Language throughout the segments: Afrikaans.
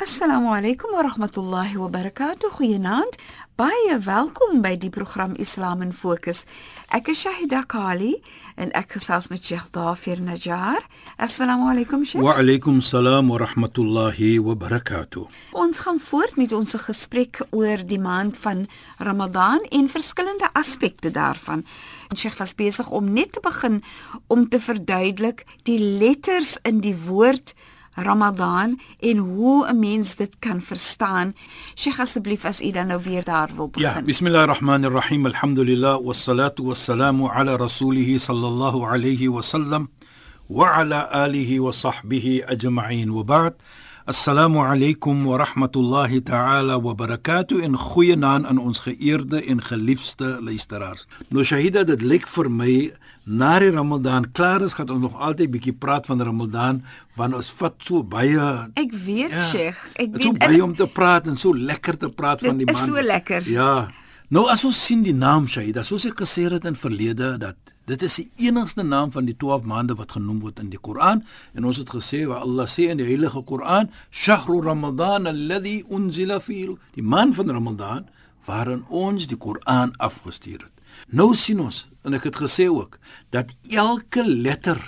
Assalamu alaykum wa rahmatullahi wa barakatuh. Goeienaand. Baie welkom by die program Islam in Fokus. Ek is Shahida Kali en ek gesels met Sheikh Dafir Najjar. Assalamu alaykum Sheikh. Wa alaykum salaam wa rahmatullahi wa barakatuh. Ons gaan voort met ons gesprek oor die maand van Ramadan en verskillende aspekte daarvan. Sheikh was besig om net te begin om te verduidelik die letters in die woord Ramadan en hoe 'n mens dit kan verstaan. Sheikh asseblief as u dan nou weer daar wil begin. Ja, bismillahirrahmanirrahim. Alhamdulillah wassalatu wassalamu ala rasulih sallallahu alayhi wa sallam wa ala alihi wa sahbihi ajma'in. Wa ba'd. Assalamu alaykum wa rahmatullahi ta'ala wa barakatuh en goeienaand aan ons geëerde en geliefde luisteraars. Nou Shahida, dit lyk vir my na die Ramadan klaar is, gaan ons nog altyd bietjie praat van Ramadan want ons vat so baie Ek weet, ja, Sheikh. Ek weet so baie om te praat en so lekker te praat van die man. Dit is so lekker. Ja. Nou as ons sien die naam Shahida, soos ek gesê het in verlede dat dit is die enigste naam van die 12 maande wat genoem word in die Koran en ons het gesê waar Allah sê in die heilige Koran, "Shahru Ramadan alladhi unzila fihi," die maand van Ramadan waarin ons die Koran afgestuur het. Nou sien ons en ek het gesê ook dat elke letter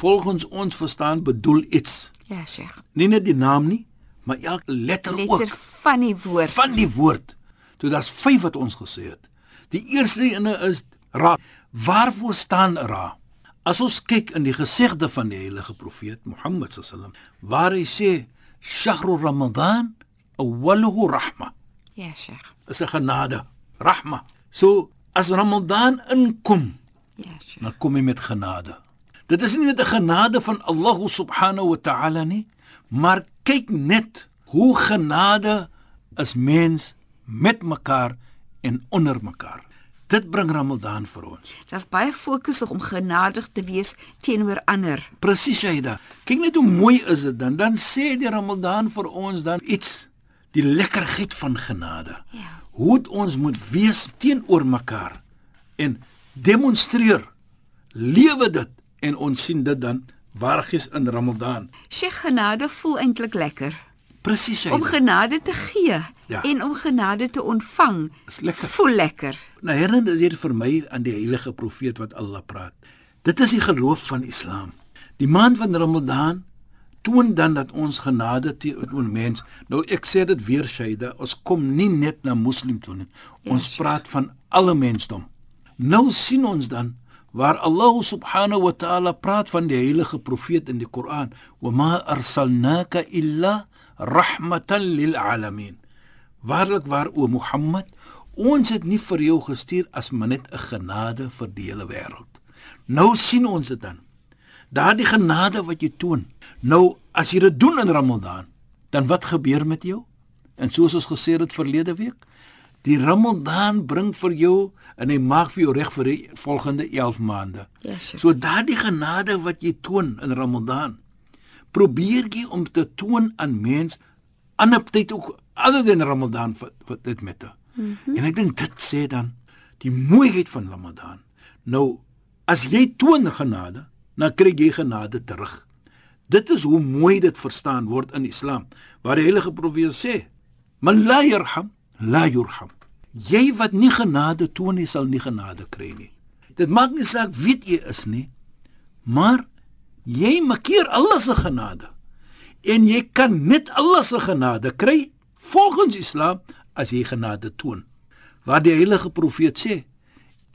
volgens ons verstaan bedoel iets. Ja, Sheikh. Nie net die naam nie, maar elke letter, letter ook. Letter van die woord. Van die woord. Toe daar's 5 wat ons gesê het. Die eerste ene is Ra. Waarvoor staan Ra? As ons kyk in die gesegde van die heilige profeet Mohammed sallam, waar hy sê Shahru Ramadan awwaluhu rahma. Ja, Sheikh. Is 'n genade, rahma. So as Ramadan inkom, ja, Sheikh. dan kom hy met genade. Dit is nie net 'n genade van Allah subhanahu wa ta'ala nie, maar kyk net hoe genade is mens met mekaar en onder mekaar. Dit bring Ramadan vir ons. Dit's baie fokus om genadig te wees teenoor ander. Presies, Shaida. Kyk net hoe mooi is dit dan. Dan sê die Ramadan vir ons dan iets die lekkerheid van genade. Ja. Hoe ons moet wees teenoor mekaar en demonstreer. Lewe dit en ons sien dit dan waargies in Ramadan. Sheikh genade voel eintlik lekker. Presies. Om genade te gee ja. en om genade te ontvang. Is lekker. Voel lekker. Nou herinner dit vir my aan die heilige profeet wat Allah praat. Dit is die geloof van Islam. Die maand van Ramadan toon dan dat ons genade teenoor mens. Nou ek sê dit weer Shaida, ons kom nie net na moslim toe nie. Ons yes, praat van alle mensdom. Nou sien ons dan waar Allah subhanahu wa ta'ala praat van die heilige profeet in die Koran, "Wa ma arsalnaka illa rahmatan lil alamin." Waarlik waar o Mohammed, ons het nie vir jou gestuur as maar net 'n genade vir die hele wêreld. Nou sien ons dit dan. Daardie genade wat jy toon. Nou as jy dit doen in Ramadan, dan wat gebeur met jou? En soos ons gesê het verlede week, die Ramadan bring vir jou en hy maak vir jou reg vir die volgende 11 maande. Ja, sure. So daardie genade wat jy toon in Ramadan, probeer jy om te toon aan mens ander tyd ook ander dan Ramadan vir dit met. Mm -hmm. En ek dink dit sê dan die mooiheid van Ramadan. Nou as jy toon genade, dan kry jy genade terug. Dit is hoe mooi dit verstaan word in Islam, waar die heilige profeet sê: "Man la yarham, la yurham." Jy wat nie genade toon nie, sal nie genade kry nie. Dit maak nie saak wie jy is nie, maar jy makkeer Allah se genade. En jy kan net Allah se genade kry volgens Islam as jy genade toon. Waar die heilige profeet sê: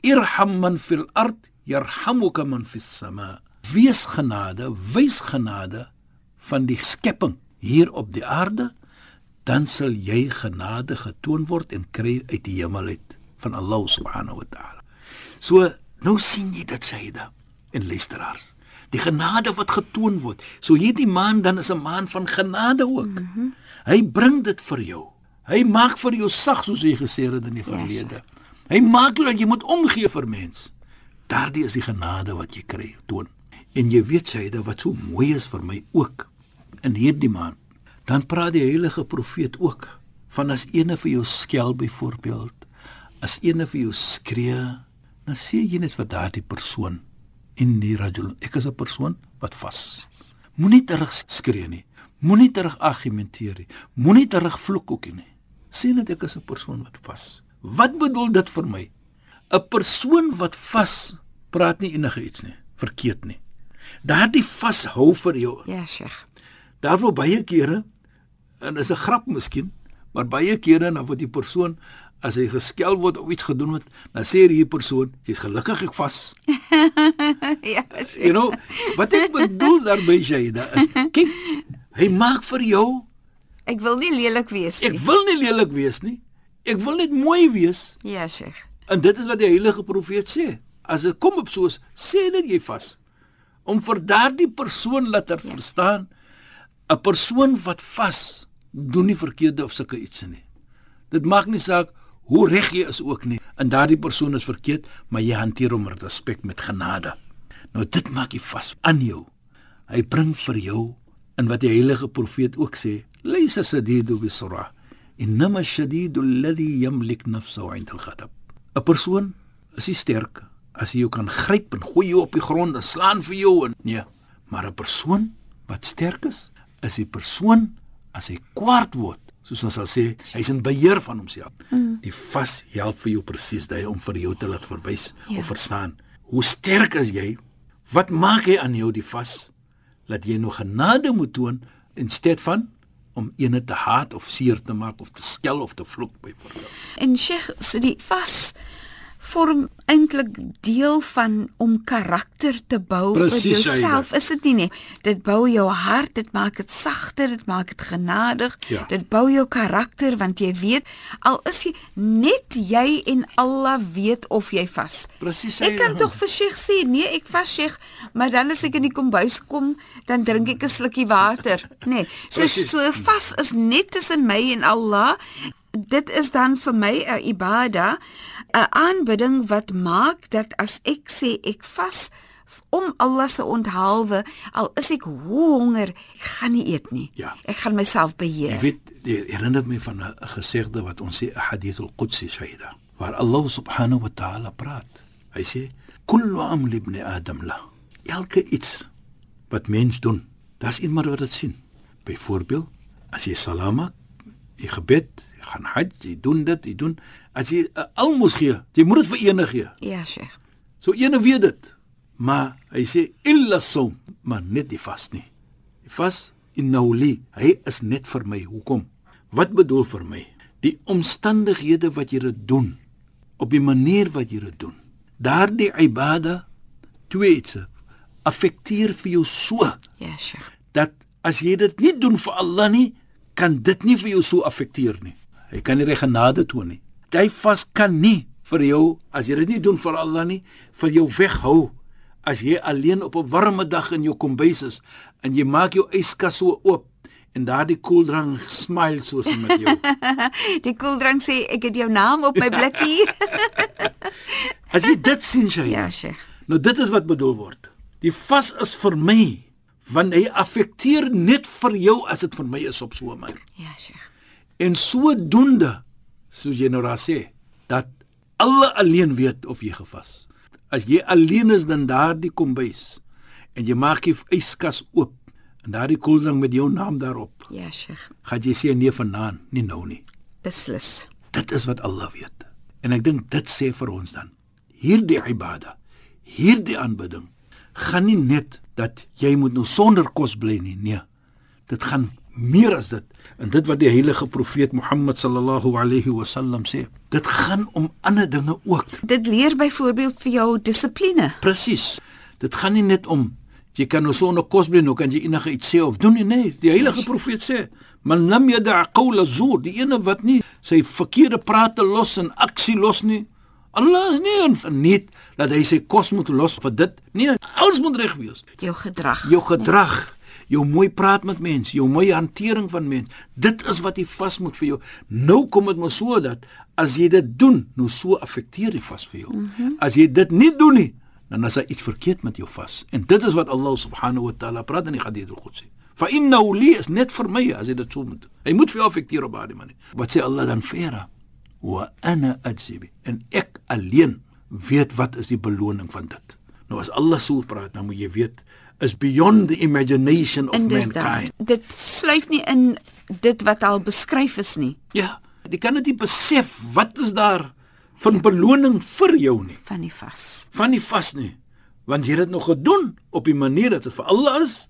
"Irham man fil ard, yarhamuka man fis sama." Wees genade, wys genade van die skepping hier op die aarde, dan sal jy genade getoon word en kry uit die hemel uit. van Allah subhanahu wa ta'ala. So nou sien jy dit Shaida en luisteraars. Die genade wat getoon word. So hierdie maand dan is 'n maand van genade ook. Mm -hmm. Hy bring dit vir jou. Hy maak vir jou sag soos hy gesê het in die verlede. Yes. Hy maak dat jy moet omgee vir mens. Daardie is die genade wat jy kry toon. En jy weet Shaida wat so mooi is vir my ook in hierdie maand. Dan praat die heilige profeet ook van as ene vir jou skel byvoorbeeld, as ene vir jou skree dan sê jy net vir daardie persoon in die rajul ek is 'n persoon wat vas. Moenie terug skree nie. Moenie terug argumenteer nie. Moenie terug vloek ook nie. Sê net ek is 'n persoon wat vas. Wat bedoel dit vir my? 'n persoon wat vas praat nie enige iets nie. Verkeerd nie daardie vashou vir jou ja sheikh daarvoor baie kere en is 'n grap miskien maar baie kere dan word die persoon as hy geskel word of iets gedoen word, dan sê hierdie persoon, jy's gelukkig ek vas. ja. You know, wat ek bedoel daarmee Shaida is, kyk, hy maak vir jou Ek wil nie lelik wees nie. Ek wil nie lelik wees nie. Ek wil net mooi wees. Ja, Sheikh. En dit is wat die heilige profeet sê. As dit kom op soos sê net jy vas om vir daardie persoon laat er ja. verstaan 'n persoon wat vas doen nie verkeerde of sulke iets nie. Dit maak nie saak hoe reg jy is ook nie. En daardie persoon is verkeerd, maar jy hanteer hom met respek met genade. Nou dit maak jy vas aan jou. Hy bring vir jou in wat die heilige profeet ook sê, laysa sadidu bisra, inma shadidu alladhi yamlik nafsahu 'inda al-ghadab. 'n Persoon is nie sterk as hy jou kan gryp en gooi jou op die grond en slaan vir jou en nee, maar 'n persoon wat sterk is, is 'n persoon as hy kwaad word soos ons sal sê, hy's in beheer van homself. Mm. Die vas help vir jou presies daai om vir jou te laat verwys ja. of verstaan. Hoe sterk is jy? Wat maak hy aan jou die vas? Laat jy nog genade moet toon in steed van om ene te haat of seer te maak of te skel of te vloek byvoorbeeld. En Sheikh, so die vas vorm eintlik deel van om karakter te bou Precies, vir jouself is dit nie nie dit bou jou hart dit maak dit sagter dit maak dit genadig Ja. dit bou jou karakter want jy weet al is jy net jy en Allah weet of jy vas. Presies, ek kan tog vir Sheikh sê nee ek vas Sheikh maar dan as ek in die kombuis kom dan drink ek 'n slukkie water. Nee. So Presies. so vas is net tussen my en Allah dit is dan vir my 'n ibada 'n aanbidding wat maak dat as ek sê ek vas om Allah se onthaalwe al is ek hoe honger ek gaan nie eet nie Ja. ek gaan myself Jy beheer weet, dit herinner my van 'n 'n gesegde wat ons sê 'n hadith al-Qudsi Shaida, waar Allah subhanahu wa ta'ala praat. Hy sê: "Kullu amli ibn Adam la." Elke iets wat mens doen, daar's iemand wat dit sien. Byvoorbeeld, as jy salam maak, jy gebed, jy gaan hajj, jy doen dit, jy doen as jy 'n almos gee, jy moet dit vir ene gee. ja Sheikh So ene weet dit. Maar hy sê illa som, maar net die vas nie. Die vas innahu li, hy is net vir my. Hoekom? Wat bedoel vir my? Die omstandighede wat jy dit doen, op die manier wat jy dit doen. Daardie ibada twee affekteer vir jou so ja Sheikh dat as jy dit nie doen vir Allah nie, kan dit nie vir jou so affekteer nie. Hy kan nie genade toon nie. Jy vas kan nie vir jou as jy dit nie doen vir Allah nie, vir jou weghou. As jy alleen op 'n warme dag in jou kombuis is en jy maak jou yskas so oop en daardie koeldrank smile soos met jou. die koeldrank sê ek het jou naam op my blikkie As jy dit sien, Shahi. ja Sheikh Nou dit is wat bedoel word. Die vas is vir my want hy affekteer net vir jou as dit vir my is op so 'n manier. ja Sheikh En sodoende, soos jy nou daar sê, dat alle alleen weet of jy gevas. As jy alleen is dan daardie kombuis en jy maak die yskas oop en daardie koeldrank met jou naam daarop, ja Sheikh gaan jy sê nee vanaand, nie nou nie. beslis Dit is wat Allah weet. En ek dink dit sê vir ons dan, hierdie ibada, hierdie aanbidding gaan nie net dat jy moet nou sonder kos bly nie, nee. Dit gaan meer as dit. En dit wat die heilige profeet Mohammed sallallahu alayhi wasallam sê, dit gaan om ander dinge ook. dit leer byvoorbeeld vir jou dissipline Presies. Dit gaan nie net om jy kan nou sonder kos bly, nou kan jy enige iets sê of doen nie. Nee, die heilige profeet sê, "Man lam yada' qawla zur", die ene wat nie sy verkeerde prate los en aksie los nie. Allah is nie in net dat hy sy kos moet los vir dit. Nee, alles moet reg wees. Jou gedrag. Jou gedrag, jou mooi praat met mense, jou mooi hantering van mense. Dit is wat die vas moet vir jou. Nou kom dit maar so dat as jy dit doen, nou so affekteer die vas vir jou. Mm -hmm. As jy dit nie doen nie, dan is daar iets verkeerd met jou vas. En dit is wat Allah subhanahu wa ta'ala praat in die hadith al-Qudsi. Fa innahu li is net vir my as jy dit so moet. Hy moet vir jou affekteer op daardie manier. Wat sê Allah dan verder? Wa ana ajzibi. En ek alleen weet wat is die beloning van dit. Nou as Allah so praat, dan moet jy weet is beyond the imagination of Inderdaad. mankind. Dit sluit nie in dit wat al beskryf is nie Ja, jy kan dit nie besef wat is daar van beloning vir jou nie. van die vas. Van nie vas nie. Want jy het dit nog gedoen op die manier dat dit vir Allah is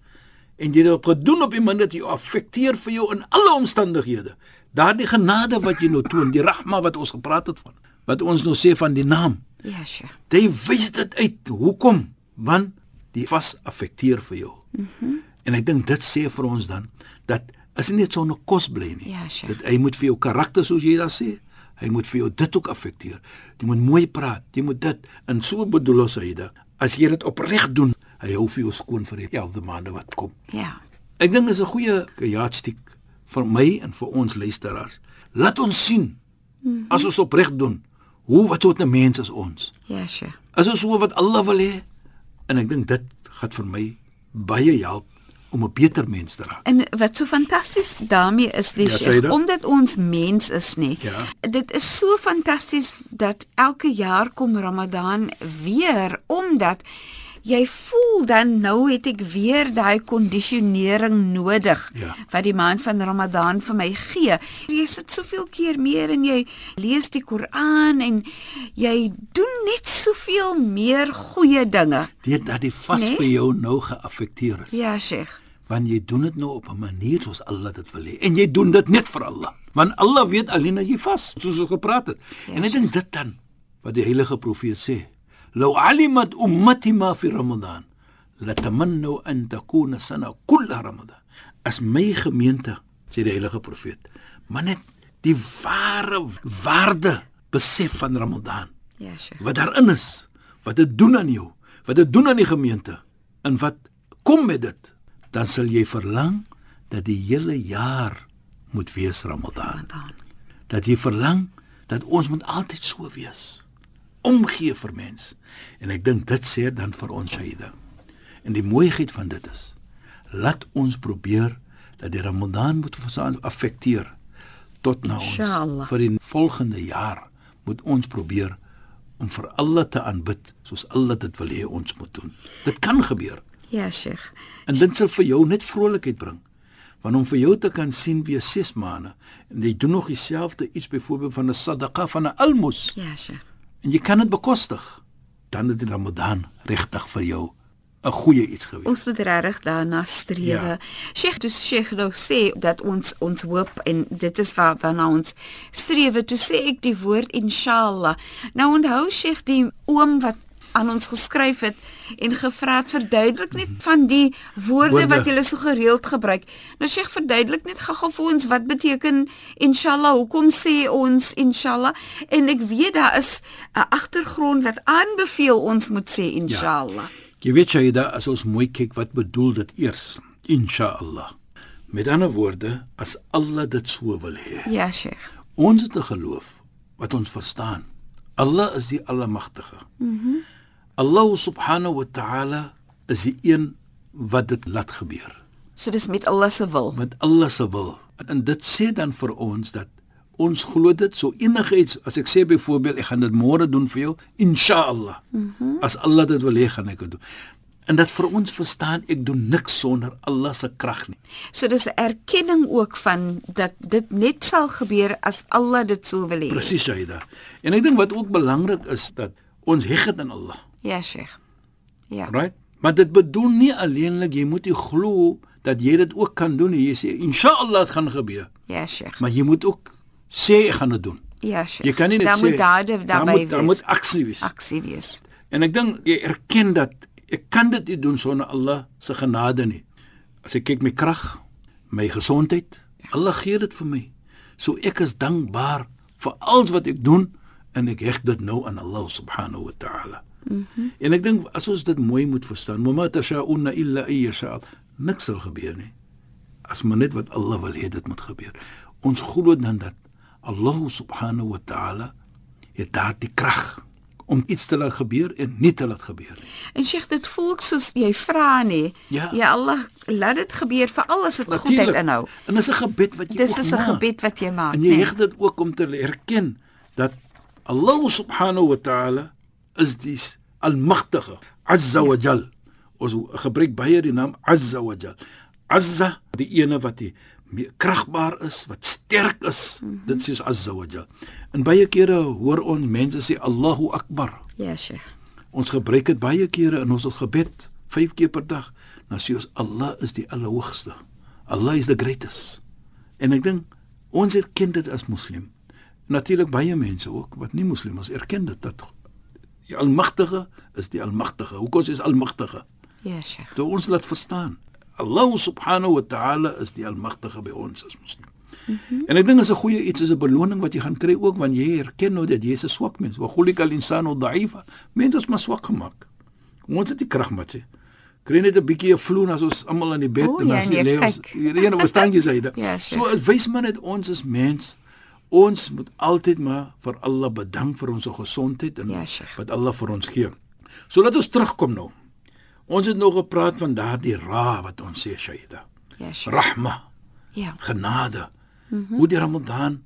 en jy het dit gedoen op die manier dat jy affekteer vir jou in alle omstandighede. Daardie genade wat jy nou toon, die rahma wat ons gepraat het van, wat ons nou sê van die naam. Ja, sure. Jy wys dit uit. Hoekom? Want die vas affekteer vir jou. Mm -hmm. En ek dink dit sê vir ons dan dat as jy net so 'n kos bly nie. Ja, sure. Dat hy moet vir jou karakter soos jy daar sê, hy moet vir jou dit ook affekteer. Jy moet mooi praat, jy moet dit en so bedoel ons hy dit. As jy dit opreg doen, hy hou vir jou skoon vir die 11de maande wat kom. Ja. Ek dink is 'n goeie jaartstiek vir my en vir ons luisteraars. Laat ons sien mm -hmm. as ons opreg doen, hoe wat soort 'n mens is ons. Ja, sure. As ons so wat Allah wil hê en ek dink dit gaan vir my baie help om 'n beter mens te raak. En wat so fantasties daarmee is, die Ja, omdat ons mens is nie. Ja. Dit is so fantasties dat elke jaar kom Ramadan weer omdat jy voel dan nou het ek weer daai kondisionering nodig Ja. wat die maand van Ramadan vir my gee. Jy sit soveel keer meer en jy lees die Koran en jy doen net soveel meer goeie dinge. Dit dat die vas Nee? vir jou nou geaffekteer is. Ja, Sheikh. Want jy doen dit nou op 'n manier soos Allah dit wil hê en jy doen dit net vir Allah. Want Allah weet alleen dat jy vas, soos ons gepraat het. Ja, en ek dink dit dan wat die heilige profeet sê. Law alimat ummati ma fi Ramadan latamannu an takuna sana kull Ramadan. As my gemeente, sê die heilige profeet, maar net die ware waarde besef van Ramadan Ja, Sheikh. wat daarin is, wat dit doen aan jou, wat dit doen aan die gemeente en wat kom met dit, dan sal jy verlang dat die hele jaar moet wees Ramadan. Ramadan. Dat jy verlang dat ons moet altyd so wees. Omgee vir mens. En ek dink dit sê dan vir ons Shaida. En die mooiheid van dit is laat ons probeer dat die Ramadan moet vir ons affekteer tot na ons Inshallah. vir die volgende jaar moet ons probeer om vir Allah te aanbid soos Allah dit wil hê ons moet doen. Dit kan gebeur. Ja, Sheikh. En dit sal vir jou net vrolikheid bring. Want om vir jou te kan sien wie 6 maande en jy doen nog dieselfde iets byvoorbeeld van 'n sadaqa van 'n almos Ja, Sheikh. En jy kan dit bekostig, dan is die Ramadan regtig vir jou 'n goeie iets gewees. Ons moet regtig daarna strewe. Ja. Ja. Sheikh, dus Sheikh nou sê dat ons ons hoop en dit is waar waarna ons strewe. Toe sê ek die woord inshallah. Nou onthou Sheikh die oom wat aan ons geskryf het en gevra het verduidelik net van die woorde, Woorde. wat jy so gereeld gebruik. Nou Sheikh verduidelik net gou-gou vir ons wat beteken inshallah. Hoekom sê ons inshallah? En ek weet daar is 'n agtergrond wat aanbeveel ons moet sê inshallah. Jy weet jy da as ons mooi kyk wat bedoel dit eers? Inshallah. Met ander woorde, as Allah dit so wil hê. Ja, ja Sheikh. Ons het 'n geloof wat ons verstaan. Allah is die Almagtige. Mhm. Mm Allah subhanahu wa ta'ala is die een wat dit laat gebeur. So dis met Allah se wil. Met Allah se wil. En dit sê dan vir ons dat ons glo dit so enigiets as ek sê byvoorbeeld ek gaan dit môre doen vir jou inshallah. Mm -hmm. As Allah dit wil hê gaan ek dit doen. En dat vir ons verstaan ek doen niks sonder Allah se krag nie. So dis 'n erkenning ook van dat dit net sal gebeur as Allah dit so wil hê. Presies Shaida. En ek dink wat ook belangrik is dat ons heg dit aan Allah. Ja, Sheikh. Ja. Right? Maar dit bedoel nie alleenlik jy moet glo dat jy dit ook kan doen. Jy sê inshallah dit gaan gebeur. Ja, Sheikh. Maar jy moet ook sê ek gaan dit doen. Ja, Sheikh. Jy kan nie net daar sê moet daar daar daarbey moet wees. daar moet aksie wees. aksie wees. En ek dink jy erken dat ek kan dit nie doen sonder Allah se genade nie. As ek kyk my krag, my gesondheid, Allah gee dit vir my. So ek is dankbaar vir alles wat ek doen en ek heg dit nou aan Allah subhanahu wa ta'ala. Mm -hmm. En ek dink as ons dit mooi moet verstaan, "Mama tasha'una illa ayyasha." Niks sal gebeur nie. As maar net wat Allah wil hê dit moet gebeur. Ons glo dan dat Allah subhanahu wa ta'ala het daardie krag om iets te laat gebeur en nie te laat gebeur nie. En Sheikh, dit voel ek soos jy vra nie. Ja. ja Allah, laat dit gebeur vir al as dit goedheid inhou. En dis 'n gebed wat jy Dis ook is 'n gebed wat jy maak. En jy nee. heg dit ook om te erken dat Allah subhanahu wa ta'ala is die almagtige, azza wa jal. Ons gebruik baie die naam azza wa jal. Azza, die ene wat die meer kragbaar is, wat sterk is. Mm -hmm. Dit is azza wa jal. En baie kere hoor ons mense sê Allahu akbar. Ja, Sheikh. Ons gebruik dit baie kere in ons gebed, 5 keer per dag. Dan sê ons Allah is die allerhoogste. Allah is the greatest. En ek dink ons erken dit as moslim. Natuurlik baie mense ook wat nie moslim is, erken dit dat die almagtige is die almagtige. Hoekom is hy almagtige? Ja, Sheikh. Toe ons laat verstaan. Allah subhanahu wa ta'ala is die almagtige by ons as moslim. Mm -hmm. En ek dink is 'n goeie iets is 'n beloning wat jy gaan kry ook wanneer jy erken nou dat jy 'n swak mens. Wa khuliqal insanu da'ifa. Mens is maar swak gemaak. Ons het die krag met sy. Kry net 'n bietjie 'n vloen as ons almal in die bed O, en ja, as nee, lê ons hierdie ene jy sy dit. Ja, so dit wys maar net ons is mens. Ons moet altyd maar vir Allah bedank vir ons gesondheid en Ja, Sheikh. wat Allah vir ons gee. So laat ons terugkom nou. Ons het nog gepraat van daardie ra wat ons sê Shaida. Ja, Sheikh. Rahma Ja. genade. Mm -hmm. Hoe die Ramadan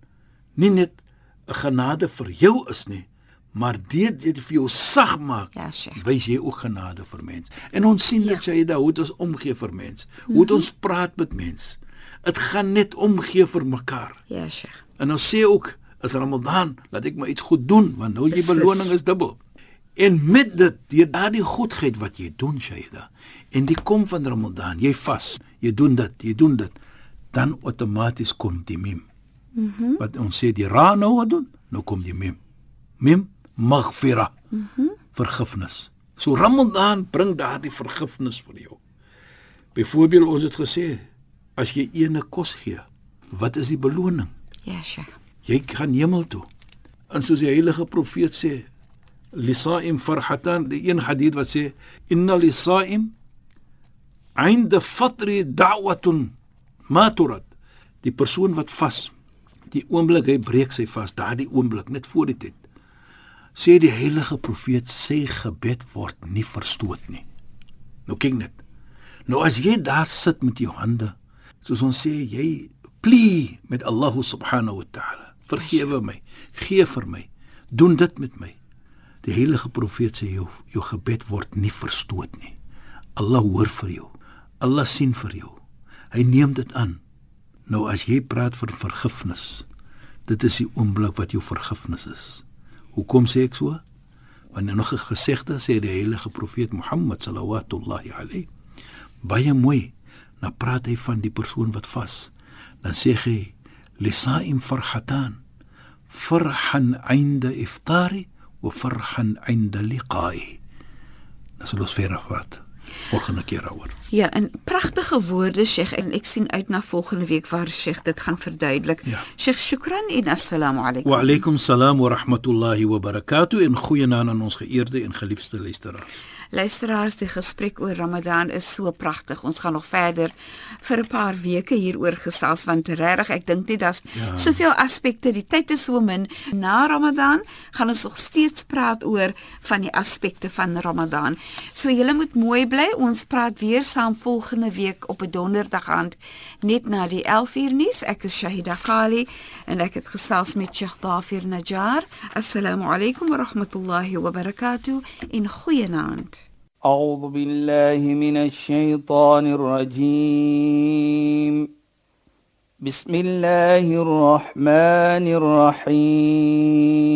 nie net 'n genade vir jou is nie, maar dit dit vir jou sag maak. Ja, Sheikh. Wys jy ook genade vir mens. En ons sien ja. jy daar hoe dit ons omgee vir mens. Hoe Mhm. dit ons praat met mens. Dit gaan net omgee vir mekaar. Ja, Sheikh. En ons sê ook as Ramadan, laat ek maar iets goed doen want nou Beslis. beloning is dubbel. En met dit, deur daardie goedheid wat jy doen, Shaida, en die kom van Ramadan, jy vas, jy doen dit, jy doen dit, dan outomaties kom die mim. Mhm. Mm wat ons sê die ra nou wat doen, nou kom die mim. Mim maghfira. Mhm. Mm vergifnis. So Ramadan bring daardie vergifnis vir jou. Byvoorbeeld ons het gesê as jy ene kos gee, wat is die beloning? Ja, Sheikh. Jy gaan hemel toe. En soos die heilige profeet sê, lisaim farhatan, die een hadith wat sê inna lisaim 'inda fatri da'watun ma turad. Die persoon wat vas, die oomblik hy breek sy vas, daardie oomblik net voor die tyd. Sê die heilige profeet sê gebed word nie verstoot nie. Nou kyk net. Nou as jy daar sit met jou hande, soos ons sê jy plee met Allah subhanahu wa ta'ala. Vergewe my, gee vir my, doen dit met my. Die heilige profeet sê jou jou gebed word nie verstoot nie. Allah hoor vir jou. Allah sien vir jou. Hy neem dit aan. Nou as jy praat van vergifnis, dit is die oomblik wat jou vergifnis is. Hoekom sê ek so? Want nog 'n gesegde sê die heilige profeet Mohammed sallallahu alayhi baie mooi. Dan praat hy van die persoon wat vas. Dan sê hy lisaim farhatan farhan 'inda iftari wa farhan 'inda liqa'i. Dan sal ons verder vat. Volgende keer daaroor. Ja, en pragtige woorde Sheikh en ek sien uit na volgende week waar Sheikh dit gaan verduidelik. Ja. Sheikh, shukran en assalamu alaykum. Wa alaykum salaam wa rahmatullahi wa barakatuh en goeienaand aan ons geëerde en geliefde luisteraars. Luisteraars, die gesprek oor Ramadan is so pragtig. Ons gaan nog verder vir 'n paar weke hieroor gesels want regtig, ek dink nie daar's ja. soveel aspekte. Die tyd is so min. Na Ramadan gaan ons nog steeds praat oor van die aspekte van Ramadan. So julle moet mooi bly. Ons praat weer saam volgende week op 'n donderdag aand net na die 11uur nuus. Ek is Shahida Kali en ek het gesels met Sheikh Dafir Najjar. Assalamu alaykum wa rahmatullahi wa barakatuh. In goeienaand. أعوذ بالله من الشيطان الرجيم بسم الله الرحمن الرحيم